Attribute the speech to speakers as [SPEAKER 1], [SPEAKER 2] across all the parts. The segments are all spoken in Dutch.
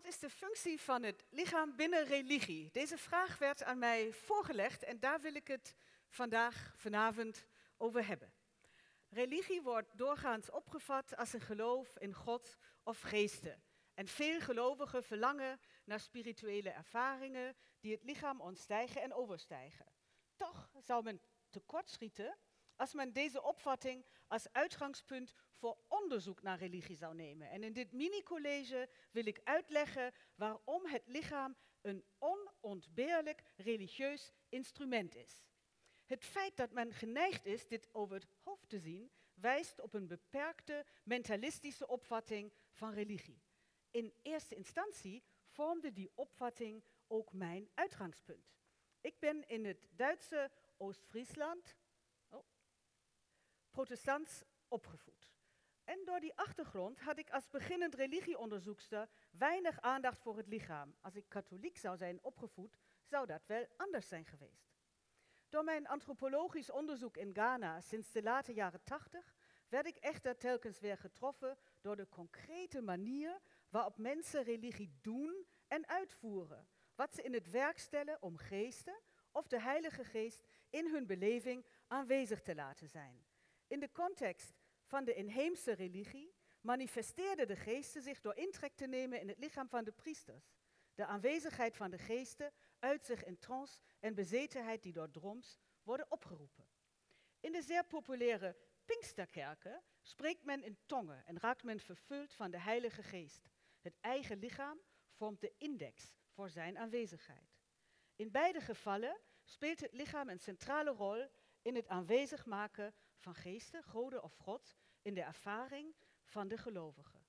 [SPEAKER 1] Wat is de functie van het lichaam binnen religie? Deze vraag werd aan mij voorgelegd en daar wil ik het vandaag, vanavond over hebben. Religie wordt doorgaans opgevat als een geloof in God of geesten. En veel gelovigen verlangen naar spirituele ervaringen die het lichaam ontstijgen en overstijgen. Toch zou men tekortschieten als men deze opvatting als uitgangspunt voor onderzoek naar religie zou nemen. En in dit mini-college wil ik uitleggen waarom het lichaam een onontbeerlijk religieus instrument is. Het feit dat men geneigd is dit over het hoofd te zien, wijst op een beperkte mentalistische opvatting van religie. In eerste instantie vormde die opvatting ook mijn uitgangspunt. Ik ben in het Duitse Oost-Friesland protestants opgevoed. En door die achtergrond had ik als beginnend religieonderzoekster weinig aandacht voor het lichaam. Als ik katholiek zou zijn opgevoed, zou dat wel anders zijn geweest. Door mijn antropologisch onderzoek in Ghana sinds de late jaren 80 werd ik echter telkens weer getroffen door de concrete manier waarop mensen religie doen en uitvoeren. Wat ze in het werk stellen om geesten of de Heilige Geest in hun beleving aanwezig te laten zijn. In de context van de inheemse religie manifesteerden de geesten zich door intrek te nemen in het lichaam van de priesters. De aanwezigheid van de geesten uit zich in trance en bezetenheid die door droms worden opgeroepen. In de zeer populaire Pinksterkerken spreekt men in tongen en raakt men vervuld van de Heilige Geest. Het eigen lichaam vormt de index voor zijn aanwezigheid. In beide gevallen speelt het lichaam een centrale rol in het aanwezig maken van geesten, goden of God, in de ervaring van de gelovigen.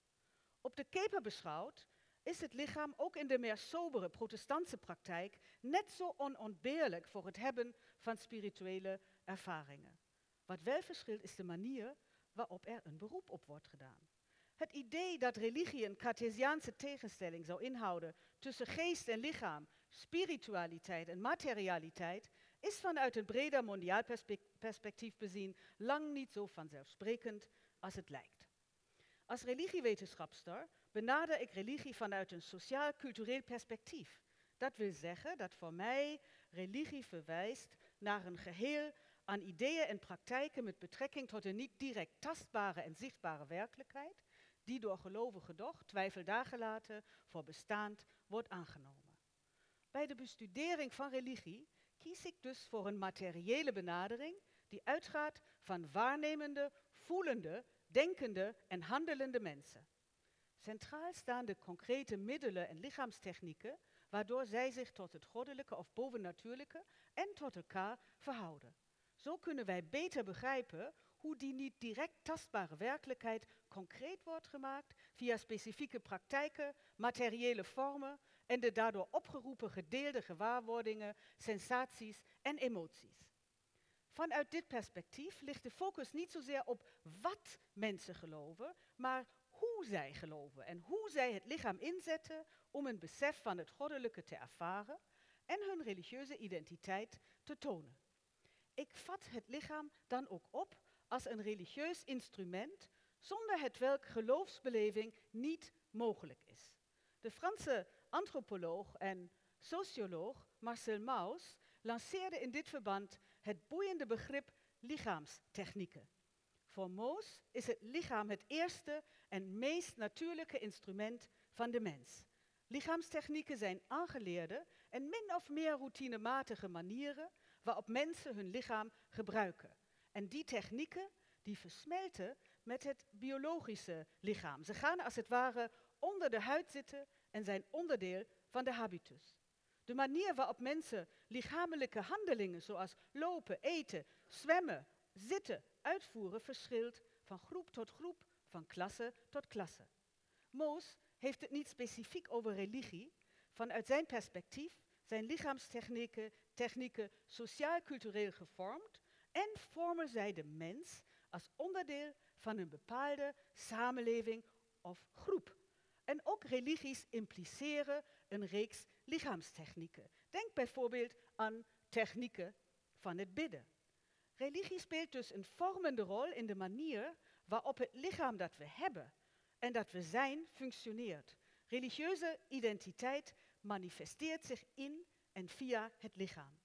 [SPEAKER 1] Op de keper beschouwd is het lichaam ook in de meer sobere protestantse praktijk net zo onontbeerlijk voor het hebben van spirituele ervaringen. Wat wel verschilt is de manier waarop er een beroep op wordt gedaan. Het idee dat religie een Cartesiaanse tegenstelling zou inhouden tussen geest en lichaam, spiritualiteit en materialiteit, is vanuit een breder mondiaal perspectief bezien lang niet zo vanzelfsprekend als het lijkt. Als religiewetenschapster benader ik religie vanuit een sociaal-cultureel perspectief. Dat wil zeggen dat voor mij religie verwijst naar een geheel aan ideeën en praktijken met betrekking tot een niet direct tastbare en zichtbare werkelijkheid, die door gelovigen doch, twijfel daargelaten, voor bestaand wordt aangenomen. Bij de bestudering van religie kies ik dus voor een materiële benadering die uitgaat van waarnemende, voelende, denkende en handelende mensen. Centraal staan de concrete middelen en lichaamstechnieken waardoor zij zich tot het goddelijke of bovennatuurlijke en tot elkaar verhouden. Zo kunnen wij beter begrijpen hoe die niet direct tastbare werkelijkheid concreet wordt gemaakt via specifieke praktijken, materiële vormen en de daardoor opgeroepen gedeelde gewaarwordingen, sensaties en emoties. Vanuit dit perspectief ligt de focus niet zozeer op wat mensen geloven, maar hoe zij geloven en hoe zij het lichaam inzetten om een besef van het goddelijke te ervaren en hun religieuze identiteit te tonen. Ik vat het lichaam dan ook op als een religieus instrument zonder het welk geloofsbeleving niet mogelijk is. De Franse antropoloog en socioloog Marcel Mauss lanceerde in dit verband het boeiende begrip lichaamstechnieken. Voor Moos is het lichaam het eerste en meest natuurlijke instrument van de mens. Lichaamstechnieken zijn aangeleerde en min of meer routinematige manieren waarop mensen hun lichaam gebruiken. En die technieken die versmelten met het biologische lichaam. Ze gaan als het ware onder de huid zitten en zijn onderdeel van de habitus. De manier waarop mensen lichamelijke handelingen zoals lopen, eten, zwemmen, zitten, uitvoeren verschilt van groep tot groep, van klasse tot klasse. Moos heeft het niet specifiek over religie. Vanuit zijn perspectief zijn lichaamstechnieken technieken sociaal-cultureel gevormd en vormen zij de mens als onderdeel van een bepaalde samenleving of groep. En ook religies impliceren een reeks lichaamstechnieken. Denk bijvoorbeeld aan technieken van het bidden. Religie speelt dus een vormende rol in de manier waarop het lichaam dat we hebben en dat we zijn functioneert. Religieuze identiteit manifesteert zich in en via het lichaam.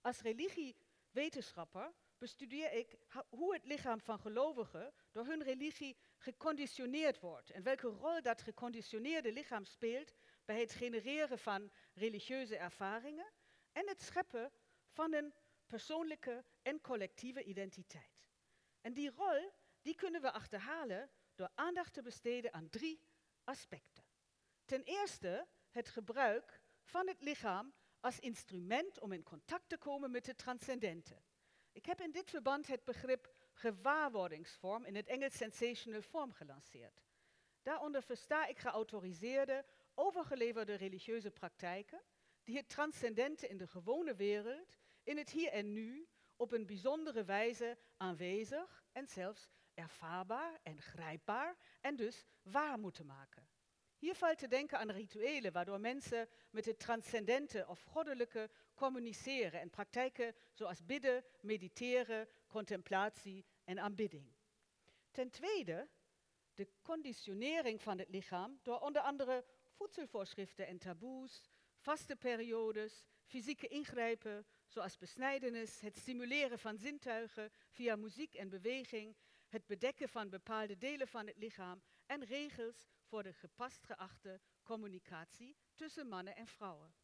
[SPEAKER 1] Als religiewetenschapper bestudeer ik hoe het lichaam van gelovigen door hun religie geconditioneerd wordt en welke rol dat geconditioneerde lichaam speelt bij het genereren van religieuze ervaringen en het scheppen van een persoonlijke en collectieve identiteit. En die rol die kunnen we achterhalen door aandacht te besteden aan drie aspecten. Ten eerste het gebruik van het lichaam als instrument om in contact te komen met het transcendente. Ik heb in dit verband het begrip gewaarwordingsvorm, in het Engels sensational form, gelanceerd. Daaronder versta ik geautoriseerde, overgeleverde religieuze praktijken die het transcendente in de gewone wereld, in het hier en nu, op een bijzondere wijze aanwezig en zelfs ervaarbaar en grijpbaar en dus waar moeten maken. Hier valt te denken aan rituelen waardoor mensen met het transcendente of goddelijke communiceren en praktijken zoals bidden, mediteren, contemplatie en aanbidding. Ten tweede de conditionering van het lichaam door onder andere voedselvoorschriften en taboes, vaste periodes, fysieke ingrijpen zoals besnijdenis, het stimuleren van zintuigen via muziek en beweging, het bedekken van bepaalde delen van het lichaam en regels voor de gepast geachte communicatie tussen mannen en vrouwen.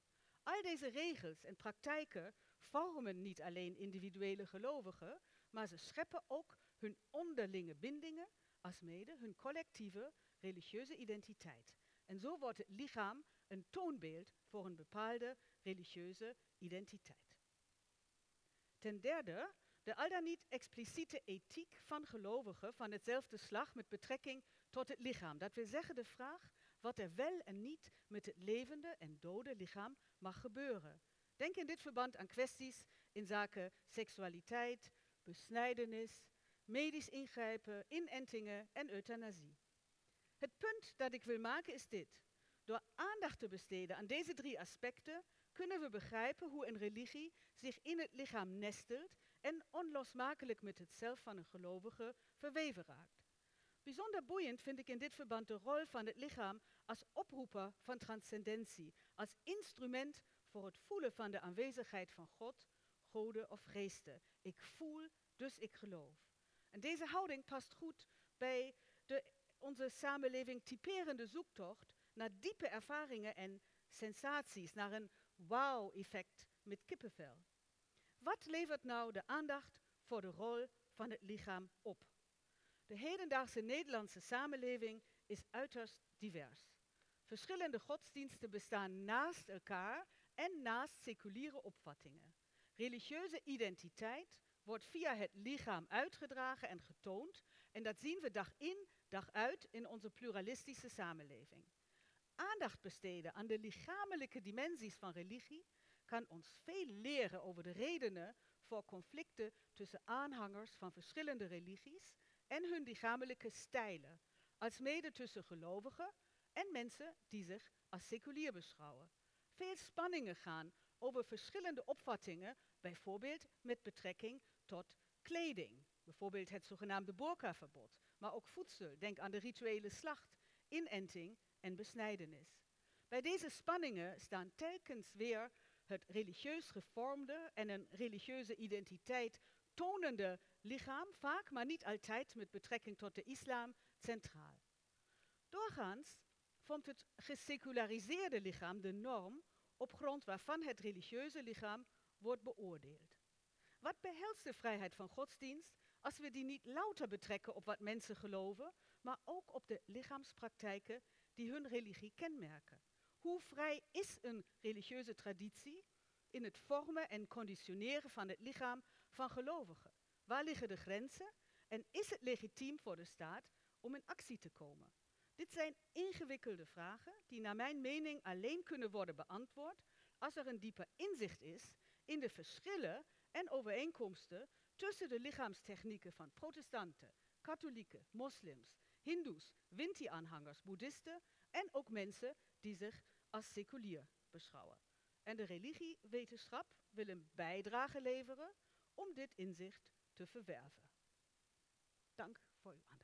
[SPEAKER 1] Al deze regels en praktijken vormen niet alleen individuele gelovigen, maar ze scheppen ook hun onderlinge bindingen, alsmede hun collectieve religieuze identiteit. En zo wordt het lichaam een toonbeeld voor een bepaalde religieuze identiteit. Ten derde, de al dan niet expliciete ethiek van gelovigen van hetzelfde slag met betrekking tot het lichaam. Dat wil zeggen de vraag wat er wel en niet met het levende en dode lichaam mag gebeuren. Denk in dit verband aan kwesties in zaken seksualiteit, besnijdenis, medisch ingrijpen, inentingen en euthanasie. Het punt dat ik wil maken is dit. Door aandacht te besteden aan deze drie aspecten kunnen we begrijpen hoe een religie zich in het lichaam nestelt en onlosmakelijk met het zelf van een gelovige verweven raakt. Bijzonder boeiend vind ik in dit verband de rol van het lichaam als oproeper van transcendentie, als instrument voor het voelen van de aanwezigheid van God, goden of geesten. Ik voel, dus ik geloof. En deze houding past goed bij de onze samenleving typerende zoektocht naar diepe ervaringen en sensaties, naar een wow-effect met kippenvel. Wat levert nou de aandacht voor de rol van het lichaam op? De hedendaagse Nederlandse samenleving is uiterst divers. Verschillende godsdiensten bestaan naast elkaar en naast seculiere opvattingen. Religieuze identiteit wordt via het lichaam uitgedragen en getoond en dat zien we dag in, dag uit in onze pluralistische samenleving. Aandacht besteden aan de lichamelijke dimensies van religie kan ons veel leren over de redenen voor conflicten tussen aanhangers van verschillende religies en hun lichamelijke stijlen, als mede tussen gelovigen en mensen die zich als seculier beschouwen. Veel spanningen gaan over verschillende opvattingen, bijvoorbeeld met betrekking tot kleding, bijvoorbeeld het zogenaamde burka-verbod, maar ook voedsel, denk aan de rituele slacht, inenting en besnijdenis. Bij deze spanningen staan telkens weer het religieus gevormde en een religieuze identiteit tonende lichaam, vaak maar niet altijd met betrekking tot de islam, centraal. Doorgaans vormt het geseculariseerde lichaam de norm op grond waarvan het religieuze lichaam wordt beoordeeld. Wat behelst de vrijheid van godsdienst als we die niet louter betrekken op wat mensen geloven, maar ook op de lichaamspraktijken die hun religie kenmerken? Hoe vrij is een religieuze traditie in het vormen en conditioneren van het lichaam van gelovigen? Waar liggen de grenzen en is het legitiem voor de staat om in actie te komen? Dit zijn ingewikkelde vragen die naar mijn mening alleen kunnen worden beantwoord als er een dieper inzicht is in de verschillen en overeenkomsten tussen de lichaamstechnieken van protestanten, katholieken, moslims, hindoes, Winti-aanhangers, boeddhisten en ook mensen die zich als seculier beschouwen. En de religiewetenschap wil een bijdrage leveren om dit inzicht te verwerven. Dank voor uw aandacht.